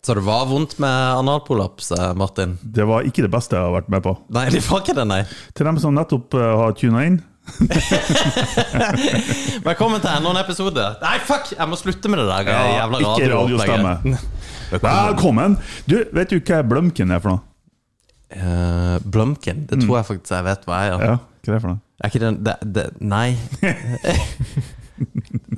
Så det var vondt med analprolaps, eh, Martin? Det var ikke det beste jeg har vært med på. Nei, det var ikke det, nei. Til dem som nettopp uh, har tuna inn, Velkommen til enda en episode. Nei, fuck! Jeg må slutte med det der eh, Ja, jævla ikke radioopplegget. radiostemme. Velkommen! Du, vet du hva blumken er for noe? Uh, blumken? Det tror jeg faktisk jeg vet hva er. Ja. Hva er det for noe? Er ikke det, det, det Nei.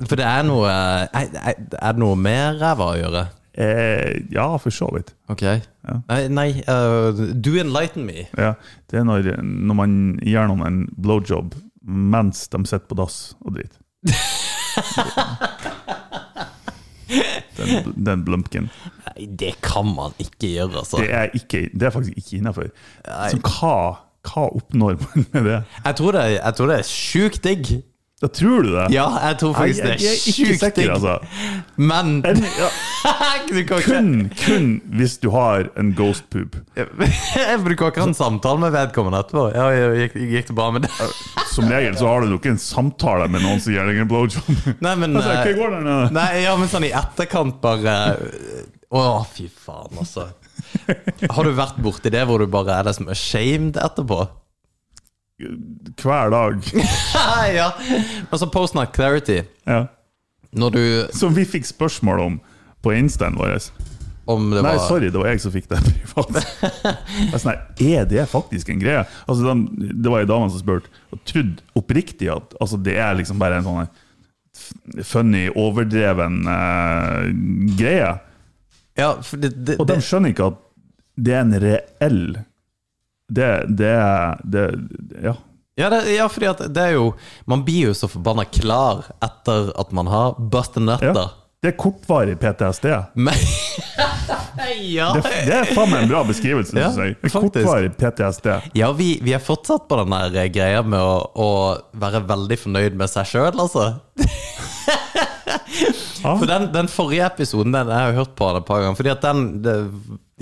For det er noe eh, Er er det noe med ræva å gjøre? Eh, ja, for så vidt. Ok. Nei, nei uh, do enlighten me. Ja, det er når, når man gir noen en blowjob mens de sitter på dass og driter. Den, den blumpken. Nei, det kan man ikke gjøre, altså. Det er, ikke, det er faktisk ikke innafor. Så hva, hva oppnår man med det? Jeg tror det, jeg tror det er sjukt digg. Da tror du det? Ja, jeg tror jeg, faktisk jeg, det jeg er er ikke sikker, altså. Men En, ja, ikke kun, kun hvis du har en ghost poop. jeg bruker ikke en samtale med vedkommende etterpå. Ja, jeg gikk, gikk det bra med det? Som regel så har du nok en samtale med noen som gir deg en blowjob. Nei, men Altså, eh, går det nå? Nei, ja, men sånn i etterkant bare Å, fy faen, altså. Har du vært borti det hvor du bare er det som er shamed etterpå? Hver dag. ja. Men så post not clarity. Ja. Når du Som vi fikk spørsmål om på instaen vår. Om det Nei, var sorry, det var jeg som fikk det privat. Sånn er det faktisk en greie? Altså, de, det var ei dame som spurte, og trodde oppriktig at altså, det er liksom bare en sånn funny, overdreven uh, greie. Ja, det, det, Og de skjønner ikke at det er en reell Det, det det, Ja. ja, det, ja, fordi at det er jo Man blir jo så forbanna klar etter at man har bustet ja. nøtter. Det er kortvarig PTSD. Men Ja! Det, det er faen meg en bra beskrivelse. Ja, jeg. Er. Kortvarig PTSD. Ja, vi, vi er fortsatt på den der greia med å, å være veldig fornøyd med seg sjøl, altså. Ja. For den, den forrige episoden den, jeg har jo hørt på et par ganger. Fordi at den,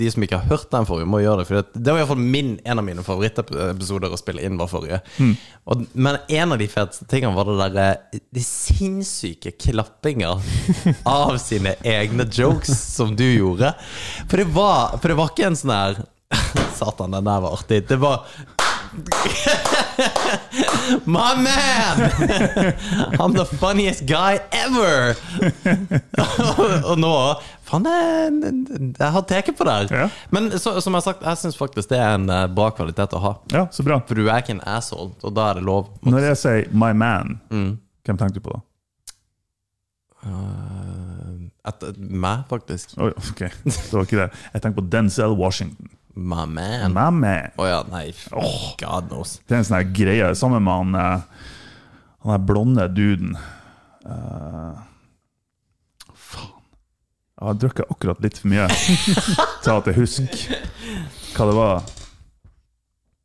De som ikke har hørt den forrige, må gjøre det. For at det var i hvert fall min, en av mine favorittepisoder å spille inn. var forrige og, Men en av de feteste tingene var det der De sinnssyke klappinger av sine egne jokes som du gjorde. For det var, for det var ikke en sånn her Satan, den der var artig. Det var My man! I'm the funniest guy ever! og nå Faen, jeg, har tatt på der. Ja. Men så, som jeg har sagt, jeg syns faktisk det er en eh, bra kvalitet å ha. Ja, så bra. For du er ikke en asshole, og da er det lov. Når jeg sier 'my man', Mm. hvem tenker du på da? Uh, meg, faktisk. Oh, ok, det var ikke det. Jeg tenker på Denzel Washington. My man. My man. Å ja, nei. Oh, God knows. Det er en sånn greie. Sammen med han eh, Han der blonde duden. Faen. Jeg har drukket akkurat litt for mye til at jeg husker hva det var.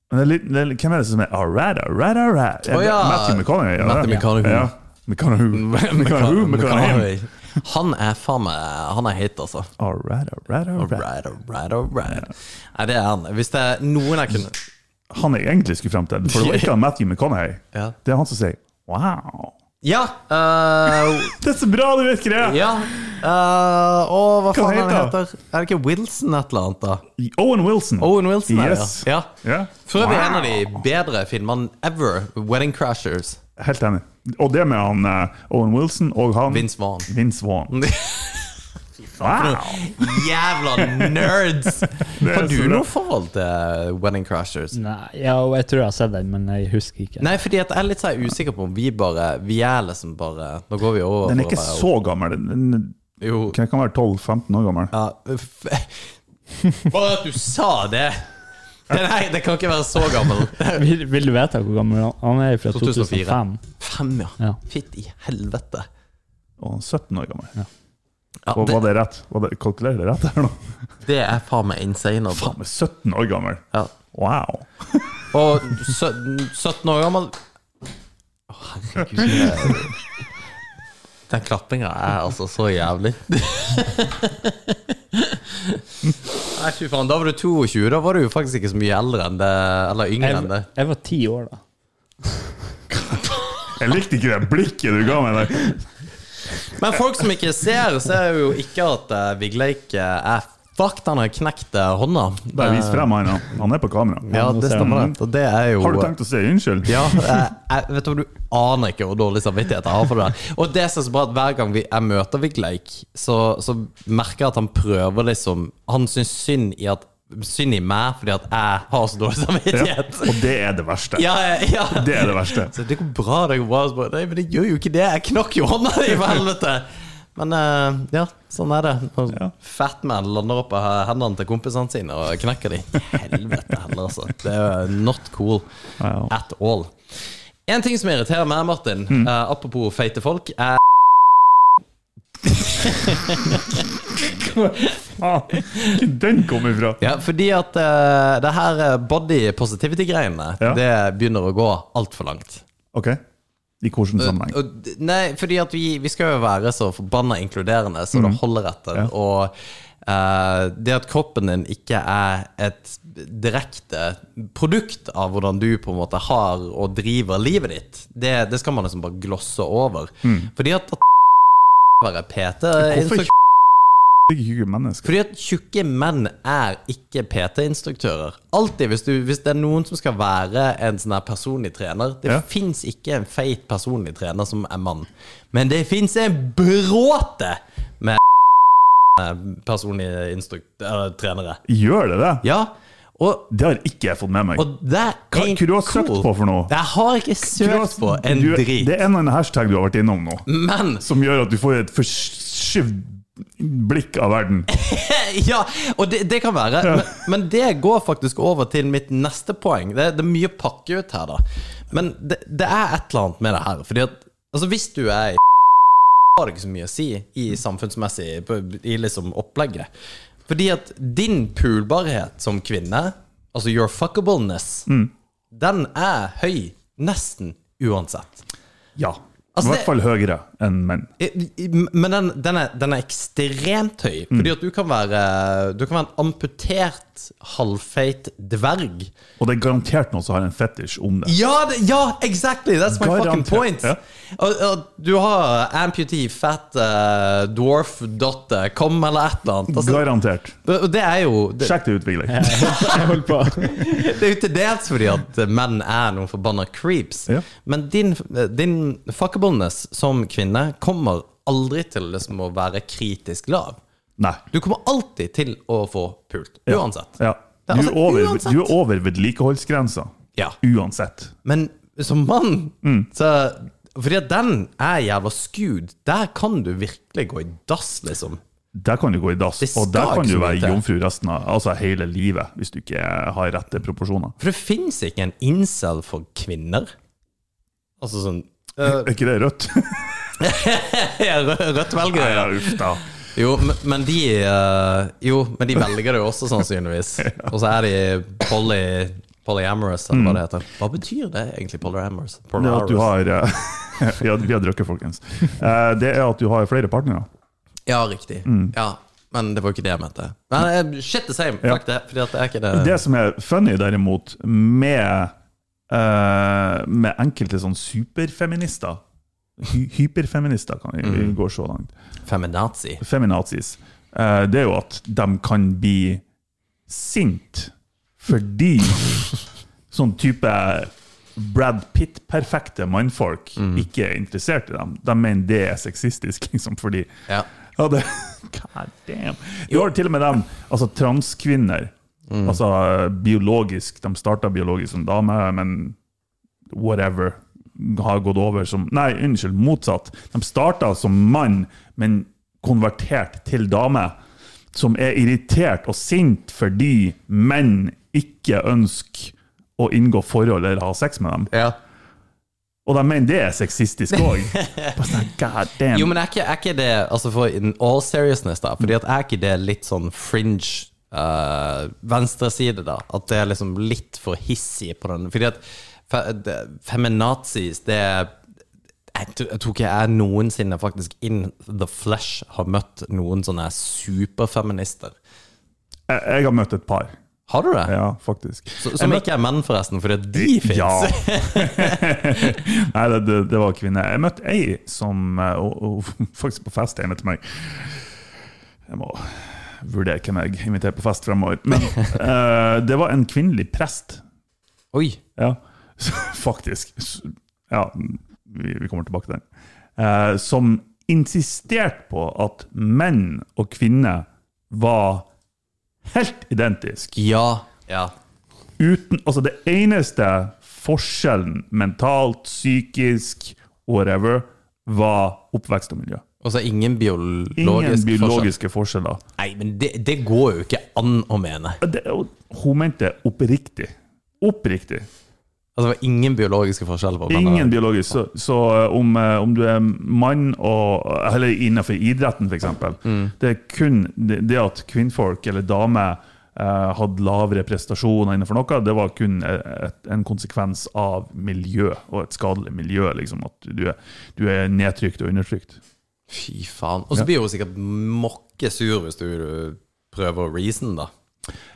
Men det er litt, det er, hvem er det som er Alright, alright, alright? Oh, ja. Matthew McConaughey. ja, Matthew? McConaughey. Ja. McConaughey. McConaughey. Han er faen meg Han er hit, altså. Alright, All right, all right, alright. Nei, det er han. Hvis det er noen jeg kunne Han jeg egentlig skulle frem til, for det var ikke Matthew McConaughey. Ja. Det er han som sier wow. Ja! Uh, Det er så bra du vet greia! ja. Uh, og hva Hva faen han heter heter Er det ikke Wilson et eller annet, da? Owen Wilson. Owen Wilson, er det, ja. ja. Yeah. For øvrig Wow. en av de bedre filmene ever. Wedding Crashers. Helt enig. Og det med han uh, Owen Wilson og han Vince Vaughn. Vince Vaughn. Wow! Jævla nerds! er Har du noe forhold til Wedding Crashers? Nei, ja, jeg tror jeg har sett den, men jeg husker ikke. Nei, fordi at jeg er litt så usikker på om vi bare Vi er liksom bare Nå går vi over Den er ikke så gammel. Den, den Jo. den kan være 12-15 år gammel. Ja, Bare at du sa det! Det, nei, det kan ikke være så gammel. Vil, vil du vite hvor gammel han- han er? Fra 2004. 2005. Fem, ja. Ja. Fitt i helvete. Og han er 17 år gammel. Ja, Og det, var det rett? Var det, kalkulerer det rett her nå? det er faen meg insane. altså. Faen, meg 17 år gammel! Ja. Wow! Og sø- 17 år gammel oh, herregud. Den klappinga er altså så jævlig. Nei, fy faen. Da var du 22. Da var du jo faktisk ikke så mye eldre enn det Eller yngre enn det. Jeg, jeg var ti år da. Jeg likte ikke det blikket du ga meg der. Men folk som ikke ser, ser jo ikke at uh, Vigleik eh, er fucked. Han har knekt eh, hånda. Bare vis frem han, han er på kamera. Ja, det stemmer det. Det jo Har du tenkt å si unnskyld? Ja, jeg, vet du du aner ikke hvor dårlig samvittighet jeg har for det. Og det som er så bra at hver gang jeg møter Vigleik, så, så merker jeg at han prøver liksom Han syns synd i at Synd i meg fordi at jeg har så dårlig Ja. samvittighet. Og det er det verste. Ja, ja, ja. Det er det verste. Så det går bra, det går bra. Bare, Nei, men det gjør jo ikke det. Jeg knakk jo hånda di, for helvete! Men eh, ja, sånn er det. Når Ja. Fatman lander opp av hendene til kompisene sine og knekker de. Helvete heller, altså. Det er not cool Ja, ja. at all. En ting som irriterer meg, Martin, Mm. eh, apropos feite folk, er Hvor den kom ifra? ja, fordi at eh, det her eh, body positivity-greiene, Ja. det begynner å gå altfor langt. Ok. I hvilken sammenheng? Og, d- nei, fordi at vi, vi skal jo være så forbanna inkluderende så det holder etter. Og eh, det at kroppen din ikke er et direkte produkt av hvordan du på en måte har og driver livet ditt, det, det skal man liksom bare glosse over. Fordi at at være PT Hvorfor tjukke mennesker? fordi at tjukke menn er ikke PT-instruktører. Alltid, hvis, hvis det er noen som skal være en sånn her personlig trener Det Ja. fins ikke en feit personlig trener som er mann. Men det fins en bråte med personlige instrukt- trenere. Gjør det det? Ja, og, Det har ikke jeg fått med meg. Hva hva du har søkt på for noe? Jeg har ikke søkt på en Du- drit. Det er en eller annen hashtag du har vært innom nå, Men som gjør at du får et forskyvd blikk av verden. ja, og det, det kan være. Men, men det går faktisk over til mitt neste poeng. Det, det er mye pakke ut her, da. Men det, det er et eller annet med det her. Fordi at altså hvis du er i har det ikke så mye å si i samfunnsmessig i liksom opplegget. Fordi at din pulbarhet som kvinne, altså your fuckableness, den er høy nesten uansett. Ja. Altså, I hvert fall høyere enn menn. Men den, den, er, den er ekstremt høy. Fordi at du kan være Du kan være en amputert, halvfeit dverg. Og det er garantert noen som har en fetisj om det. Ja, det, ja exactly! That's my fucking point. ja. Og, og du har amputee fat uh, dwarf dot kom eller et eller annet. Altså, Garantert. og det er jo det, Sjekk det ut, Vigleik. Jeg holdt på. det er jo til dels fordi at menn er noen forbanna creeps. Ja. Men din, din fuckableness som kvinne kommer aldri til liksom å være kritisk lav. Nei. Du kommer alltid til å få pult. Uansett. Ja. Er Du, altså er over, uansett. du er over vedlikeholdsgrensa. Ja. Uansett. Men som mann Mm. så Fordi at den er jævla skewed. Der kan du virkelig gå i dass, liksom. Der kan du gå i dass, og der kan du være jomfru resten av altså hele livet, hvis du ikke har rette proporsjoner. For det fins ikke en incel for kvinner. Altså sånn Er ikke det rødt? Rødt velger velger ja, uff da. Jo, men, men de eh, Jo, men de velger det jo også, sannsynligvis. Og så er de poly, polyamorous, eller hva det heter. Hva betyr det egentlig, polyamorous? Det er at du har ja, vi, har, drukket, folkens. Eh, Det er at du har flere partnere. Ja, riktig. Ja, men det var jo ikke det jeg mente. Men eh, shit the same. Ja. Det. Fordi at det er ikke det Det som er funny, derimot, med, eh, med enkelte sånn superfeminister hy Hyperfeminister, kan vi vi går så langt. Feminazi. Feminazis. eh, det er jo at de kan bli sint fordi sånn type Brad Pitt-perfekte mannfolk ikke er interessert i dem. De mener det er sexistisk, liksom, fordi Ja. ja, det, God damn. Du har til og med dem, altså transkvinner. Altså biologisk, de starta biologisk som dame, men whatever. Har gått over som Nei, unnskyld, motsatt. De starta som mann, men konvertert til dame. som er irritert og sint fordi menn ikke ønsker å inngå forhold eller ha sex med dem. Ja. Og de mener det er sexistisk òg. Sånn. Jo, men er ikke, er ikke det Altså for in all seriousness, da Fordi at er ikke det litt sånn fringe uh, venstreside, da? At det er liksom litt for hissig på den Fordi at feminazis, det er jeg, tror ikke jeg noensinne faktisk in the flesh har møtt noen sånne superfeminister. Jeg, jeg har møtt et par. Har du det? Ja, faktisk. Så, som ikke er menn, forresten, fordi de fins. Ja. Nei, det, det, det var kvinner. Jeg møtte ei som eh, og, og, Faktisk på fest hjemme til meg. Jeg må vurdere hvem jeg inviterer på fest fremover. Men uh, det var en kvinnelig prest. Oi. Ja, faktisk. Ja, vi, vi kommer tilbake til den. Eh, som insisterte på at menn og kvinner var helt identiske. Ja. Ja. uten, altså det eneste forskjellen mentalt, psykisk, whatever, var oppvekst og miljø. Altså ingen biologisk Ingen forskjell. biologiske forskjeller. Nei, men det, det går jo ikke an å mene. Det, hun mente oppriktig. Oppriktig. Altså, det var ingen biologiske forskjeller på Ingen biologisk. Så, så eh, om, eh, om du er mann og Eller innenfor idretten, f.eks. Mm. Det er kun det, det at kvinnfolk eller damer eh, hadde lavere prestasjoner innenfor noe, det var kun et, en konsekvens av miljø, og et skadelig miljø. liksom At du er, du er nedtrykt og undertrykt. Fy faen. Og så blir hun sikkert mokke sur hvis du prøver å reason, da.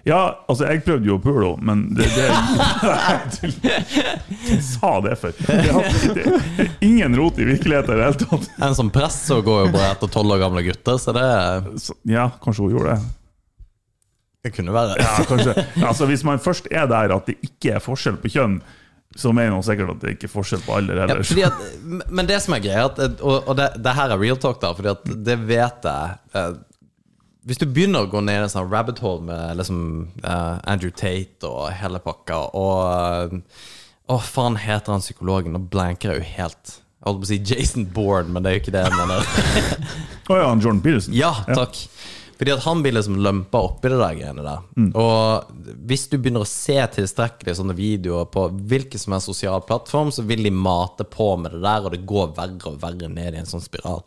Ja, altså, jeg prøvde jo å pule henne, men det, det Jeg sa det for. Det er ingen rot i virkeligheten i det hele tatt. En som prest så går jo bare etter tolv år gamle gutter, så det, Så, ja, kanskje hun gjorde det. det kunne være det. Ja, kanskje. Altså, hvis man først er der at det ikke er forskjell på kjønn, så mener hun sikkert at det ikke er forskjell på alder Ja, heller. fordi at, men det som er greia, og, og det, det her er real talk, da, Fordi at det vet jeg eh, Hvis du begynner å gå ned i en sånn rabbit hole med liksom uh, Andrew Tate og hele pakka, og eh, uh, faen heter han psykologen? Nå blanker jeg jo helt. Jeg holdt på å si Jason Bourne, men det er jo ikke det jeg mener. Å ja, Jordan Peterson. Ja, takk. Fordi at han blir liksom lømpa oppi det der greiene der. Og hvis du begynner å se tilstrekkelig sånne videoer på hvilken som helst sosial plattform, så vil de mate på med det der, og det går verre og verre ned i en sånn spiral.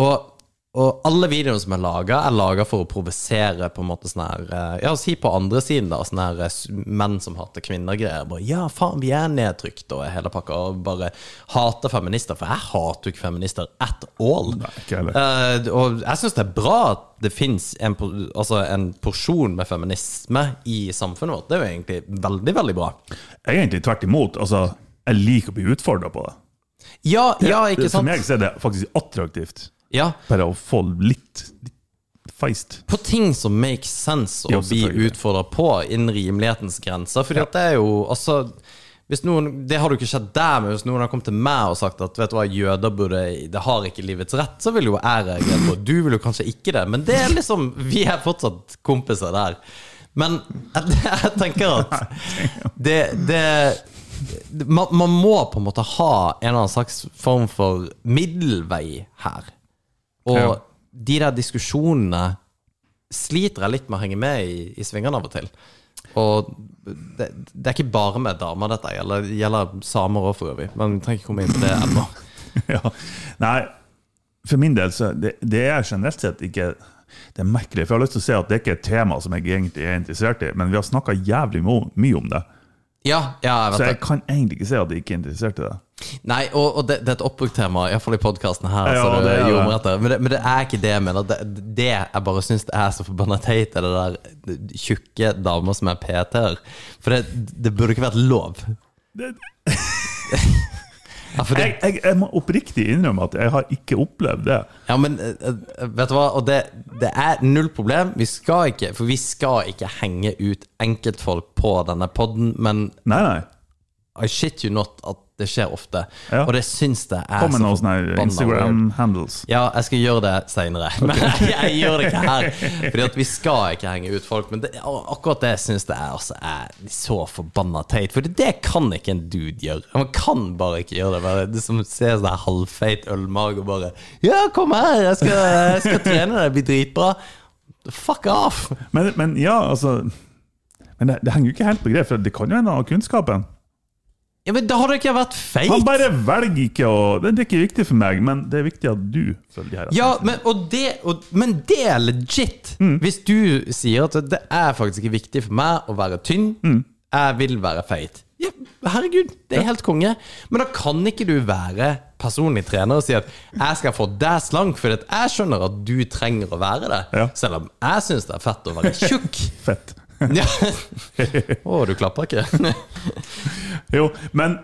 Og, og alle videoene som er laga, er laga for å provosere på en måte sånn her eh, Ja, si på andre siden, da, sånn her eh, menn som hater kvinner-greier. Bare ja, faen, vi er nedtrykt og hele pakka, og bare hater feminister. For jeg hater jo ikke feminister at all. Nei, ikke. Eh, og jeg syns det er bra at det fins en, altså en porsjon med feminisme i samfunnet vårt. Det er jo egentlig veldig, veldig bra. Jeg er egentlig tvert imot. Altså, jeg liker å bli utfordra på det. Ja, ja, ikke For sant? meg så er det faktisk attraktivt. Ja, Bare å få litt, litt feist. På ting som makes sense å Ja, bli utfordra på innen rimelighetens grenser. Fordi at det er jo altså noen, Det har jo ikke skjedd der, men hvis noen har kommet til meg og sagt at vet du hva, jøder burde Det har ikke livets rett, så vil jo jeg reagere på Du vil jo kanskje ikke det, men det er liksom Vi er fortsatt kompiser der. Men jeg, jeg tenker at det, det man, man må på en måte ha en eller annen slags form for middelvei her. Og Ja. de der diskusjonene sliter jeg litt med å henge med i, i svingene av og til. Og det, det er ikke bare med damer dette gjelder, det gjelder samer òg, for øvrig. Men vi trenger ikke komme inn på det ennå. ja. Nei, for min del så det, det er generelt sett ikke Det er merkelig, for jeg har lyst til å si at det ikke er et tema som jeg egentlig er interessert i, men vi har snakka jævlig mye om det. Ja, ja, jeg Så jeg det. kan egentlig ikke si at de ikke er interessert i det. Nei, og, og det, det er et oppbrukt tema, iallfall i podkasten her. Ja, så det, det er men, det, men det er ikke det jeg mener. Det, det jeg bare syns er så forbanna teit, er det der tjukke damer som er PT-er. For det, det burde ikke vært lov. Det, Jeg, jeg, jeg må oppriktig innrømme at jeg har ikke opplevd det. Ja, men eh, eh, vet du hva? Og det, det er null problem. Vi skal ikke, for vi skal ikke henge ut enkeltfolk på denne podden, men Nei, nei. I shit you not at det skjer ofte. Ja. Og det syns jeg er Kom med noen sånne. Instagram-handles. Ja, jeg skal gjøre det seinere. Men jeg gjør det ikke her. Fordi at vi skal ikke henge ut folk. Men det, akkurat det syns jeg altså, er så forbanna teit. For det kan ikke en dude gjøre. Man kan bare ikke gjøre det. Bare, det som ser sånn halvfeit ølmage og bare Ja, kom her, jeg skal, jeg skal trene deg, det blir dritbra. Fuck off! Men, men ja, altså Men det, det henger jo ikke helt på greip, for det kan jo hende han har kunnskapen. Ja, men Da har det ikke vært feit! Han bare velger ikke å Det er ikke viktig for meg, men det er viktig at du følger de her. Ja, men, det, og, men det er legit! Hvis du sier at det er faktisk ikke viktig for meg å være tynn, jeg vil være feit. Ja, herregud, det er helt konge. Men da kan ikke du være personlig trener og si at 'jeg skal få deg slank', for jeg skjønner at du trenger å være det. Ja. Selv om jeg syns det er fett å være tjukk. Fett. Ja. Å, du klapper ikke? Jo, men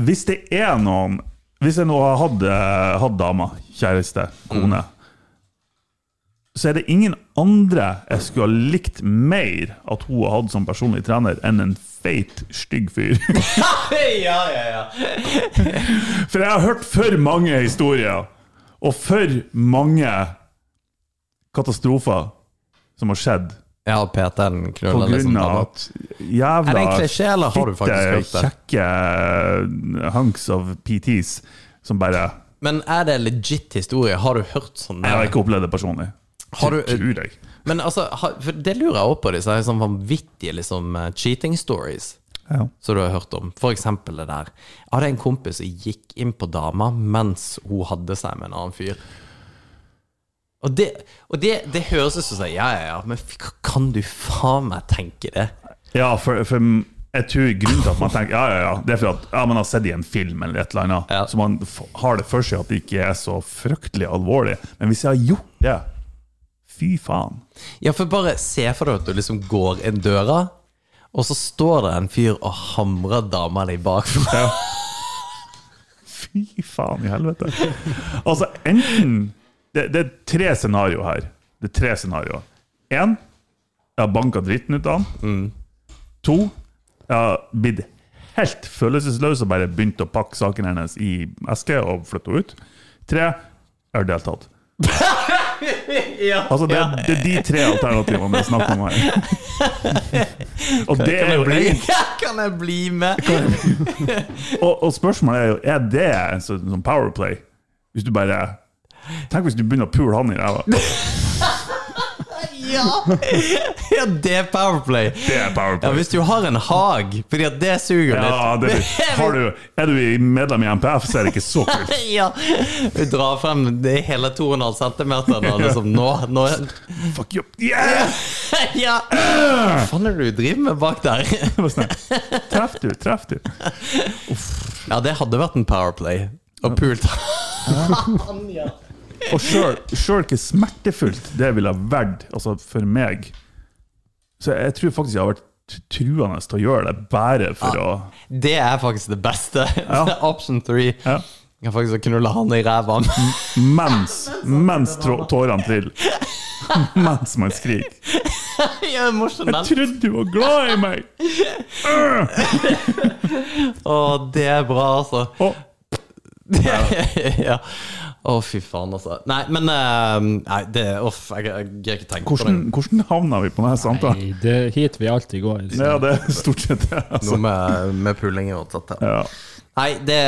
hvis det er noen Hvis jeg nå har hatt, eh, hatt dama, kjæreste, kone Så er det ingen andre jeg skulle ha likt mer at hun har hatt som personlig trener, enn en feit, stygg fyr. ja, ja, ja. For jeg har hørt for mange historier, og for mange katastrofer som har skjedd Ja, PT-en på liksom grunn av at jævla klisjé, det? kjekke hunks of PTs som bare Men er det legit historie? Har du hørt sånn? Jeg har ikke opplevd det personlig. Har du- Tror jeg. Men altså, for det lurer jeg også på, disse sånn vanvittige liksom, eh, cheating stories Ja. som du har hørt om. For eksempel det der. Jeg hadde en kompis som gikk inn på dama mens hun hadde seg med en annen fyr. Og det, og det, det høres ut som sånn, ja, ja, ja, men kan du faen meg tenke det? Ja, for, for jeg tror grunnen til at man tenker Ja, ja, ja, det er for at ja, man har sett i en film eller et eller annet. Ja. Så man har det for seg at det ikke er så fryktelig alvorlig. Men hvis jeg har gjort det Fy faen. Ja, for bare se for deg at du liksom går inn døra, og så står det en fyr og hamrer dama di bakfra. Fy faen i helvete. Altså, enten Det, det er tre scenarioer her. Det er tre scenarioer. Én, jeg har banka dritten ut av han. To, jeg har blitt helt følelsesløs og bare begynt å pakke sakene hennes i eske og flytte henne ut. Tre, jeg har deltatt. ja, Altså, det, ja. det er de tre alternativene det er snakk om her. Og det Kan jeg, blir kan jeg bli med? Og, og spørsmålet er jo Er det en sånn, sånn powerplay? Hvis du bare Tenk hvis du begynner å pule han i ræva. Ja! ja, det er Powerplay. Det er powerplay. Ja. Hvis du har en hag, fordi at det suger Ja, litt. det, har du, er du medlem i MPF, så er det ikke så kult. Ja, Vi drar frem det hele 2,5 cm nå. Liksom, nå, nå Fuck you. Yeah! Ja! Hva faen er det du driver med bak der? Treff du, treff du. Ja, det hadde vært en Powerplay. Og pult han, ja. Og sjøl ikke smertefullt det ville ha vært altså for meg Så jeg tror faktisk jeg har vært truende til å gjøre det bare for å Det er faktisk det beste. Ja. Option three. ja. Jeg kan faktisk knulle han i ræva. Mens, mens tårene triller. Mens man skriker. Jeg, Jeg trodde du var glad i meg! Å, det er bra, altså. Og ja. Å, fy faen, altså. Nei, men uh, Nei, det Uff, jeg, jeg greier ikke tenke hvordan, på det. hvordan havna vi på denne samtalen? Nei, det er hit vi alltid går. så- Ja, det er stort sett det. Altså. Noe med, med pulling og sånt. Ja. Nei, det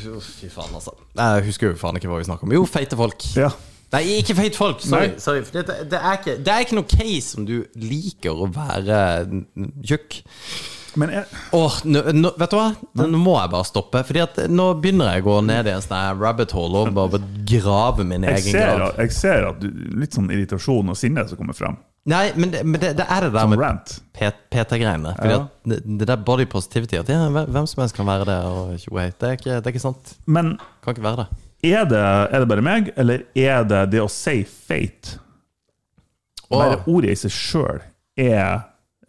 Fy faen, altså. Jeg husker jo faen ikke hva vi snakker om. Jo, feite folk. ja. Nei, ikke feite folk. Sorry. Sorry. For det, det, er ikke, det er ikke noe case om du liker å være tjukk. Men jeg, Åh, nå, nå, vet du hva? Nå, må jeg bare stoppe. Fordi at nå begynner jeg å gå ned i en sånn rabbit hole og bare grave min egen ser, grav. at- jeg ser at du, litt sånn irritasjon og sinne som kommer frem. Nei, men det, men det, det er det der som med. PT-greiene. Ja. det, det der body positivity At ja, hvem som helst kan være det. Og wait, Det, er ikke- det er ikke sant. Men Kan ikke være det. er det, er det bare meg, eller er det det å si feit? Bare ordet i seg sjøl er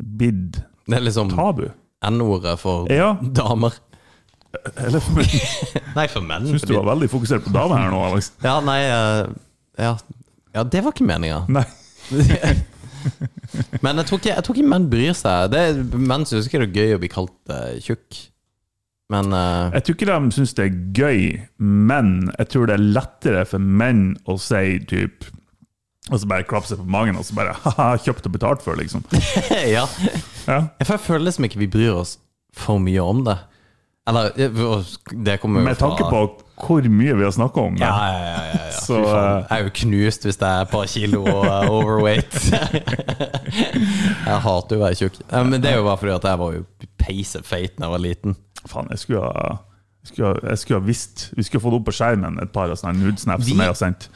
blitt det er liksom tabu. N-ordet for Ja. damer. Eller for meg. Nei, for menn. Syns du var veldig fokusert på damer her nå, Alex? Ja, nei eh, ja. ja, det var ikke meninga. Nei. Men jeg tror, ikke, jeg tror ikke menn bryr seg. Det, er- menn syns ikke det er gøy å bli kalt eh, tjukk. Men eh, Jeg tror ikke de syns det er gøy, men jeg tror det er lettere for menn å si typ Og så bare klapse på magen og så bare ha-ha, kjøpt og betalt for, liksom. ja. Ja. Jeg føler liksom ikke vi bryr oss for mye om det. Eller Det kommer jo Med tanke på hvor mye vi har snakka om. Ja, ja, ja. ja, ja. Så, eh, Jeg er jo knust hvis det er et par kilo uh, overweight. jeg hater jo å være tjukk. Eh, Men det er jo bare fordi at jeg var jo peisefeit da jeg var liten. Faen, jeg skulle ha jeg skulle, ha- jeg skulle ha visst Vi skulle fått opp på skjermen et par av sånne nude-snaps som jeg har sendt.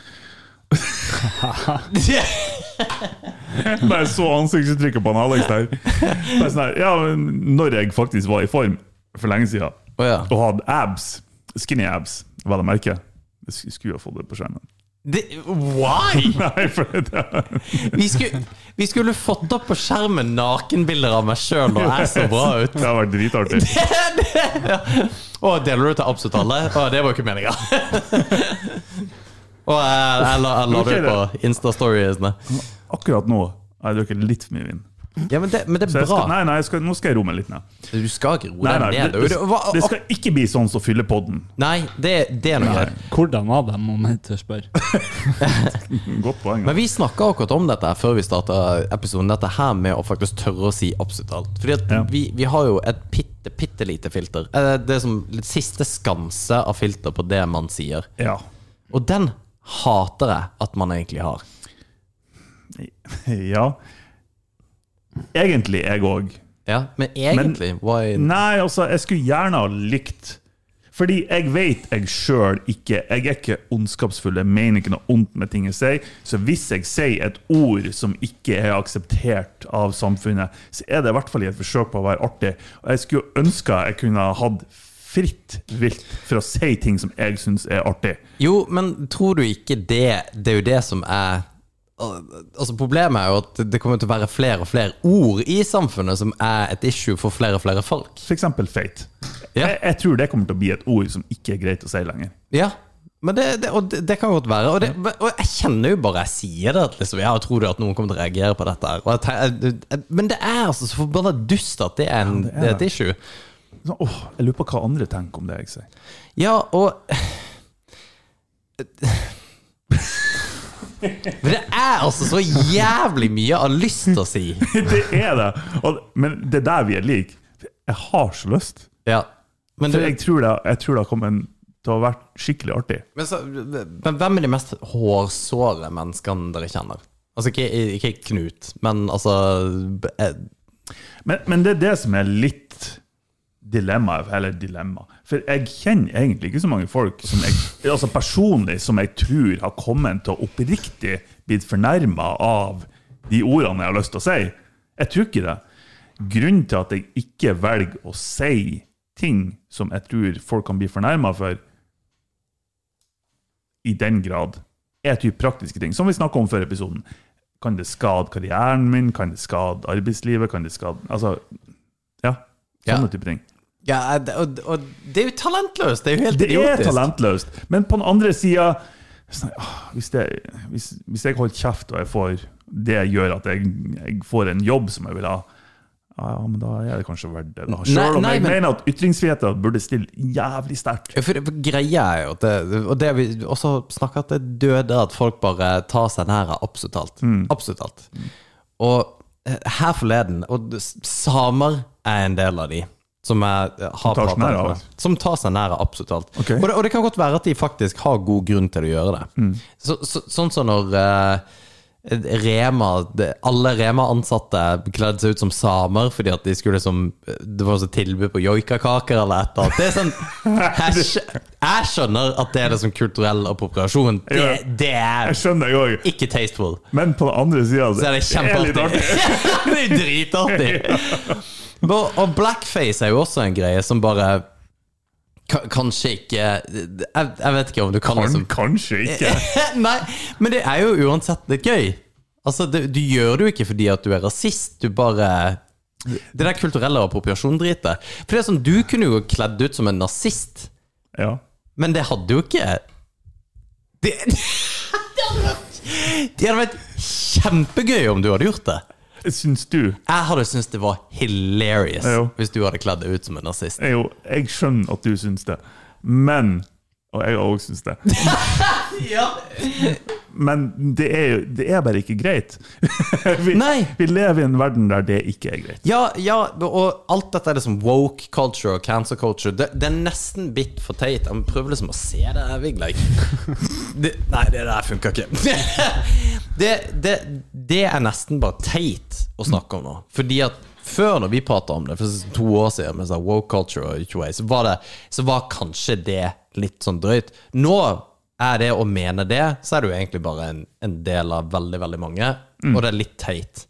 Bare så ansiktsuttrykket på han Alex der. Bare sånn her, ja, men når jeg faktisk var i form for lenge siden, Å ja. og hadde abs, skinny abs, hva det merke jeg sk- skulle ha fått det på skjermen. Det, why? Nei, for det, Vi skulle, vi skulle fått opp på skjermen nakenbilder av meg sjøl og jeg så bra ut. det har vært dritartig. Å, deler du til absolutt alle? Å, det var jo ikke meninga. Og jeg, jeg, la, jeg la det på Insta-storiesene. Akkurat nå har jeg drukket litt for mye vin. Ja, men det, men det er bra. skal, nei, nei, jeg skal, nå skal jeg roe meg litt ned. Du skal ikke roe deg ned. det, Det, det, skal ikke bli sånn som fyller podden. Nei, det, det er noe greit. Hvordan var det, om jeg tør spørre? Godt poeng. Men vi snakka akkurat om dette før vi starta episoden. Dette her med å faktisk tørre å si absolutt alt. Fordi at Ja. vi, vi har jo et bitte, bitte lite filter. Eh, Det er som siste skanse av filter på det man sier. Ja. Og den hater jeg at man egentlig har. ja. Egentlig jeg òg. Ja, Men egentlig why Nei, altså, jeg skulle gjerne ha likt Fordi jeg vet jeg sjøl ikke Jeg er ikke ondskapsfull, jeg mener ikke noe ondt med ting jeg sier. Så hvis jeg sier et ord som ikke er akseptert av samfunnet, så er det i hvert fall i et forsøk på å være artig. Og jeg skulle ønske jeg kunne ha hatt fritt vilt for å si ting som jeg syns er artig. Jo, men tror du ikke det Det er jo det som er Altså Problemet er jo at det kommer til å være flere og flere ord i samfunnet som er et issue for flere og flere folk. Eksempel feit. Ja. Jeg, jeg tror det kommer til å bli et ord som ikke er greit å si lenger. Ja, men det, det, og det, det kan godt være. Og, det, og jeg kjenner jo bare jeg sier det. Liksom, ja, tror du at noen kommer til å reagere på dette. Jeg, jeg, men det er altså så forbanna dust at det er, en, det er det er et issue. Så, åh, jeg lurer på hva andre tenker om det jeg sier. Ja, og Men det er altså så jævlig mye jeg har lyst til å si. det er det! Og, men det er der vi er like. Jeg har så lyst. Ja. Men, For du, jeg tror det, jeg tror det kommer til å ha vært skikkelig artig. men, så, men hvem er de mest hårsåre menneskene dere kjenner? Altså ikke, ikke Knut, men altså eh, Men, men det er det som er litt dilemma, eller dilemma. For jeg kjenner egentlig ikke så mange folk som jeg, altså personlig som jeg tror har kommet til å oppriktig blitt fornærma av de ordene jeg har lyst til å si. Jeg tror ikke det. Grunnen til at jeg ikke velger å si ting som jeg tror folk kan bli fornærma for, i den grad, er typ praktiske ting. Som vi snakka om før episoden. Kan det skade karrieren min? Kan det skade arbeidslivet? Kan det skade Altså, ja. Sånne Ja. type ting. Ja, og, og det er jo talentløst! Det er jo helt Det er talentløst. Men på den andre sida hvis, hvis, hvis jeg holder kjeft og jeg får det gjør at jeg, jeg får en jobb som jeg vil ha, ja, men da er det kanskje verdt det. da. Selv om jeg men- mener at ytringsfriheten burde stille jævlig sterkt. For, for greia er jo at det, Og det vi også snakker at det døde at folk bare tar seg nær av absolutt alt. Mm. Absolutt alt. Og eh, her forleden Og samer er en del av de. Som jeg eh, har av med. Som tar seg nær av absolutt alt. Ok. Mm. Og, det, og det kan godt være at de faktisk har god grunn til å gjøre det. Så, så, sånn som når uh, Rema Alle Rema-ansatte kledde seg ut som samer fordi at de skulle som Det var sånn tilbud på joikakaker eller et eller annet. Det er sånn Jeg, jeg skjønner at det er det som kulturell appropriasjon. Det, det er Jeg ikke tasteful. men på den andre sida Så er det kjempeartig. det er dritartig. Og- blackface er jo også en greie som bare ka- Kanskje ikke jeg, jeg vet ikke om du kan Kan, liksom kanskje ikke. Nei, men det er jo uansett litt gøy. Altså, det, Du gjør det jo ikke fordi at du er rasist, du bare Det der kulturelle appropriasjon-dritet. For det er sånn, Du kunne jo kledd ut som en nazist, Ja. men det hadde jo ikke Det, Det hadde vært kjempegøy om du hadde gjort det. Syns du? Jeg hadde syntes det var hilarious Jo. hvis du hadde kledd deg ut som en nazist. Jo, jeg skjønner at du syns det, men Og jeg òg syns det. Ja. Men det er, jo, det er bare ikke greit. vi, vi lever i en verden der det ikke er greit. Ja, ja, og alt dette er liksom woke culture og cancer culture. Det, det er nesten bit for teit. Jeg prøver liksom å se det her, Vigleik. Nei, det der funka ikke. Det, det, det er nesten bare teit å snakke om nå. Fordi at før, når vi prata om det for to år siden, med sånn woke culture og way, så var, det, så var kanskje det litt sånn drøyt. Nå er det å mene det, så er du egentlig bare en, en del av veldig, veldig mange, og det er litt teit.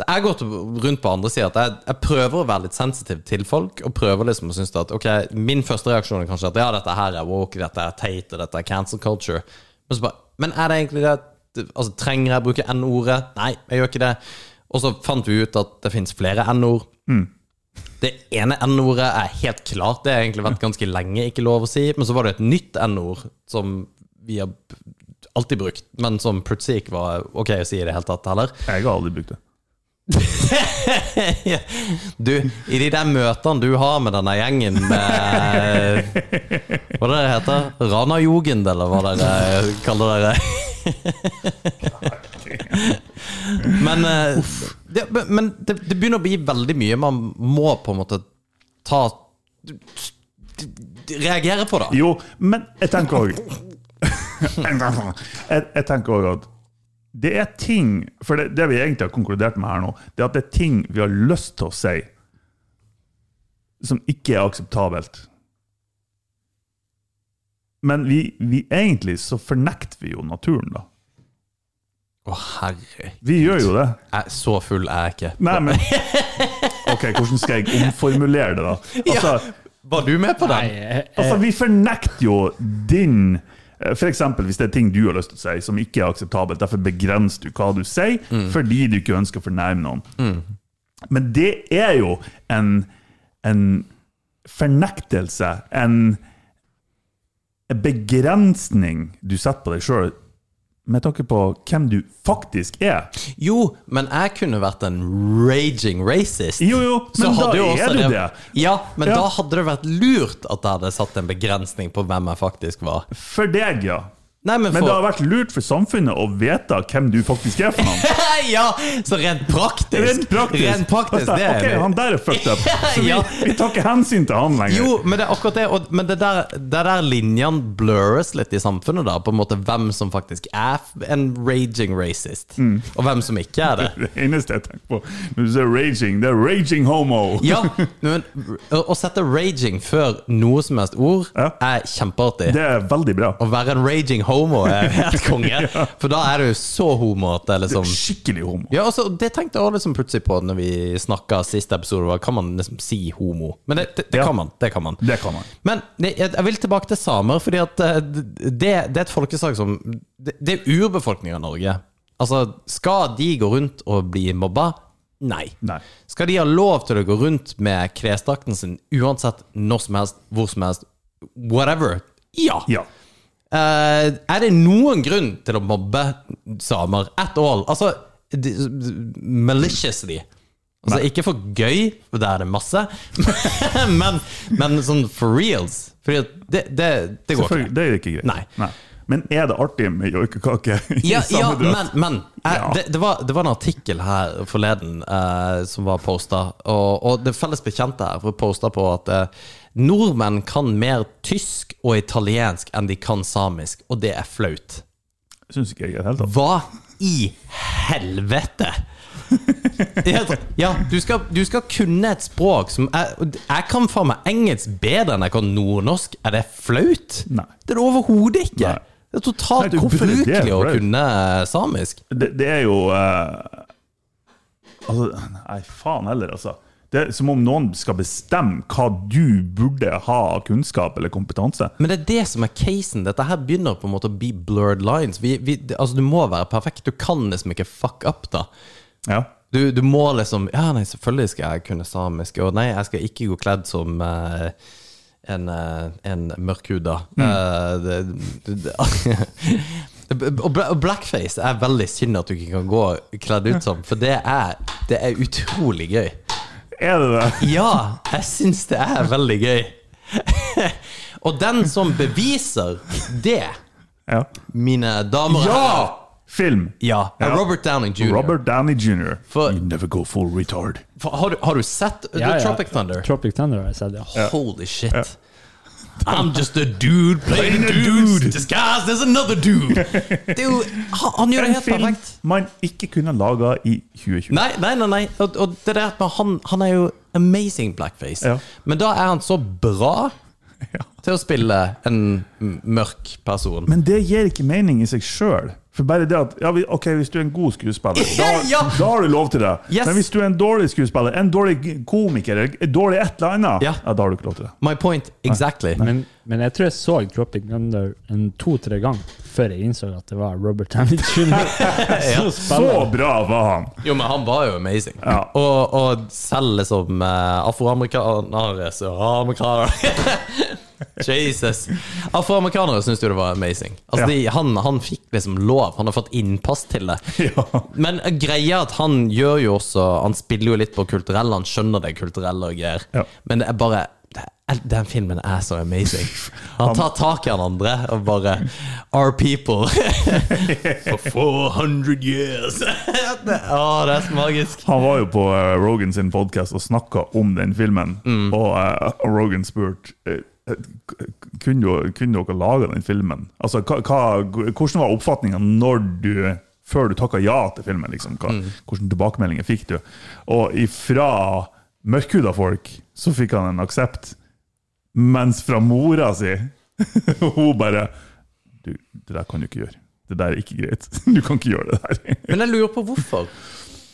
Så jeg går rundt på andre sida at jeg, jeg prøver å være litt sensitiv til folk. Og prøver liksom å synes at Ok, min første reaksjon er kanskje at ja, dette her er woke, dette er teit, og dette er cancel culture. Men, så bare, men er det egentlig det? Altså, Trenger jeg å bruke N-ordet? Nei, jeg gjør ikke det. Og så fant vi ut at det fins flere N-ord. Det ene N-ordet er helt klart, det har egentlig vært ganske lenge ikke lov å si. Men så var det et nytt N-ord som vi har alltid brukt, men som plutselig ikke var ok å si i det hele tatt heller. Jeg har aldri brukt det. Du, i de der møtene du har med denne gjengen med Hva er det det heter? Rana-jugend, eller hva dere kaller dere? Men, eh, det, men det, det begynner å bli veldig mye man må på en måte ta Reagere på da. Jo, men jeg tenker òg jeg, jeg tenker også at det er ting For det, det vi egentlig har konkludert med her nå, det er at det er ting vi har lyst til å si som ikke er akseptabelt. Men vi, vi egentlig så fornekter vi jo naturen, da. Å, herregud Vi gjør jo det. Jeg, så full er jeg ikke. Nei, men Ok, hvordan skal jeg omformulere det, da? Altså, Var du med på Nei, den? jeg, Altså, vi fornekter jo din F.eks. for eksempel hvis det er ting du har lyst til å si som ikke er akseptabelt, derfor begrenser du hva du sier, fordi du ikke ønsker å fornærme noen. Men det er jo en, en fornektelse, en, en begrensning du setter på deg sjøl, med tanke på hvem du faktisk er. Jo, men jeg kunne vært en raging racist. Jo, jo, men da er du det- det. Ja, men Ja. da hadde det vært lurt at jeg hadde satt en begrensning på hvem jeg faktisk var. For deg, ja. Nei, men Men det har vært lurt for samfunnet å vite hvem du faktisk er for noen. Ja, så rent praktisk. Rent praktisk. Rent praktisk, det ok, jeg han der er fucked up. Så vi, Ja. vi tar ikke hensyn til han lenger. Jo, men det er akkurat det. Og, men det der, det der linjene blurres litt i samfunnet, da. På en måte hvem som faktisk er en raging racist, Mm. og hvem som ikke er det. Det eneste jeg tenker på når du sier raging, det er raging homo. Ja, men å sette raging før noe som helst ord Ja. er kjempeartig. Det er veldig bra. Å være en raging homo er helt konge. For da er du så homo at det er liksom Skikkelig homo. Ja, altså, Det tenkte jeg liksom plutselig på når vi snakka siste episode. Kan man liksom si homo? Men det, det, det Ja. kan man. Det kan man. Det kan man. Men jeg, jeg vil tilbake til samer, fordi at eh, det, det er et folkeslag som Det, det er urbefolkninga i Norge. Altså, skal de gå rundt og bli mobba? Nei. Nei. Skal de ha lov til å gå rundt med klesdrakten sin uansett når som helst, hvor som helst, whatever? Ja. Ja. Eh, er det noen grunn til å mobbe samer at all? Altså de- maliciously. Altså Ikke for gøy, for der er det masse, men, men sånn for reals. Fordi det, det, det går ikke. Det er ikke greit. Nei. Men er det artig med joikekake i Ja, ja samme men, drakt? men eh, Ja. det, det, var, det var en artikkel her forleden eh, som var posta, og, og det felles bekjente her for posta på at eh, nordmenn kan mer tysk og italiensk enn de kan samisk, og det er flaut. Syns ikke jeg i det hele tatt. Hva i helvete? Ja, du skal, du skal kunne et språk som er, Jeg kan faen meg engelsk bedre enn jeg kan nordnorsk. Er det flaut? Nei. Det er det overhodet ikke. Nei. Det er totalt ubrukelig å kunne samisk. Det, det er jo uh, Altså, nei, faen heller, altså. Det er som om noen skal bestemme hva du burde ha av kunnskap eller kompetanse. Men det er det som er casen. Dette her begynner på en måte å bli blurred lines. Vi, vi, altså, du må være perfekt. Du kan liksom ikke fuck up, da. Ja. Du, du må liksom Ja, nei, selvfølgelig skal jeg kunne samisk. Og nei, jeg skal ikke gå kledd som uh, en, uh, en mørkhuda. Eh, det, det, det, og blackface er veldig synd at du ikke kan gå kledd ut som, for det er, det er utrolig gøy. Er det det? Ja, jeg syns det er veldig gøy. Og den som beviser det, Ja! mine damer og herrer ja! Film! Ja, Ja. Robert Downing jr. Robert Downey jr. For- You never go full retard. For, har, du, har du sett ja. Tropic Thunder? Tropic Thunder har jeg sett, ja. Holy shit. I'm just a dude playing a dude disguised as another dude. Det er jo, han, han gjør det En helt film perfekt. man ikke kunne laga i 2020. Nei, nei, nei. nei. Og, og det der med han, han er jo amazing blackface. Ja. Men da er han så bra til å spille en mørk person. Men det gir ikke mening i seg sjøl. For bare det at ja, ok, Hvis du er en god skuespiller, da, Ja! da har du lov til det. Yes. Men hvis du er en dårlig skuespiller, en dårlig komiker, eller en dårlig et eller annet, Ja. ja, da har du ikke lov til det. My point exactly. Men, men jeg tror jeg så Tropic Thunder en to-tre ganger før jeg innså at det var Robert Downey jr. som Så spiller. bra var han! Jo, men han var jo amazing. Ja. Og, og selv liksom uh, afroamerikanere Søramerikanere Jesus. Afroamerikanere syns jo det var amazing. Altså, Ja. de, han, han fikk liksom lov. Han har fått innpass til det. Ja. Men greia at han gjør jo også Han spiller jo litt på kulturelle, han skjønner det kulturelle og greier. Ja. Men det er bare Den filmen er så amazing. Han tar tak i han andre og bare Our people for 400 years. oh, det er så magisk. Han var jo på uh, Rogan sin podkast og snakka om den filmen, Mm. og uh, Rogan spurte uh, kunne, kunne dere lage den filmen? Altså, hva, Hvordan var oppfatninga når du før du takka ja til filmen? Liksom? Hva, Mm. Hvilke tilbakemeldinger fikk du? Og ifra mørkhuda folk så fikk han en aksept, mens fra mora si Hun bare du, Det der kan du ikke gjøre. Det der er ikke greit. Du kan ikke gjøre det der. Men jeg lurer på hvorfor.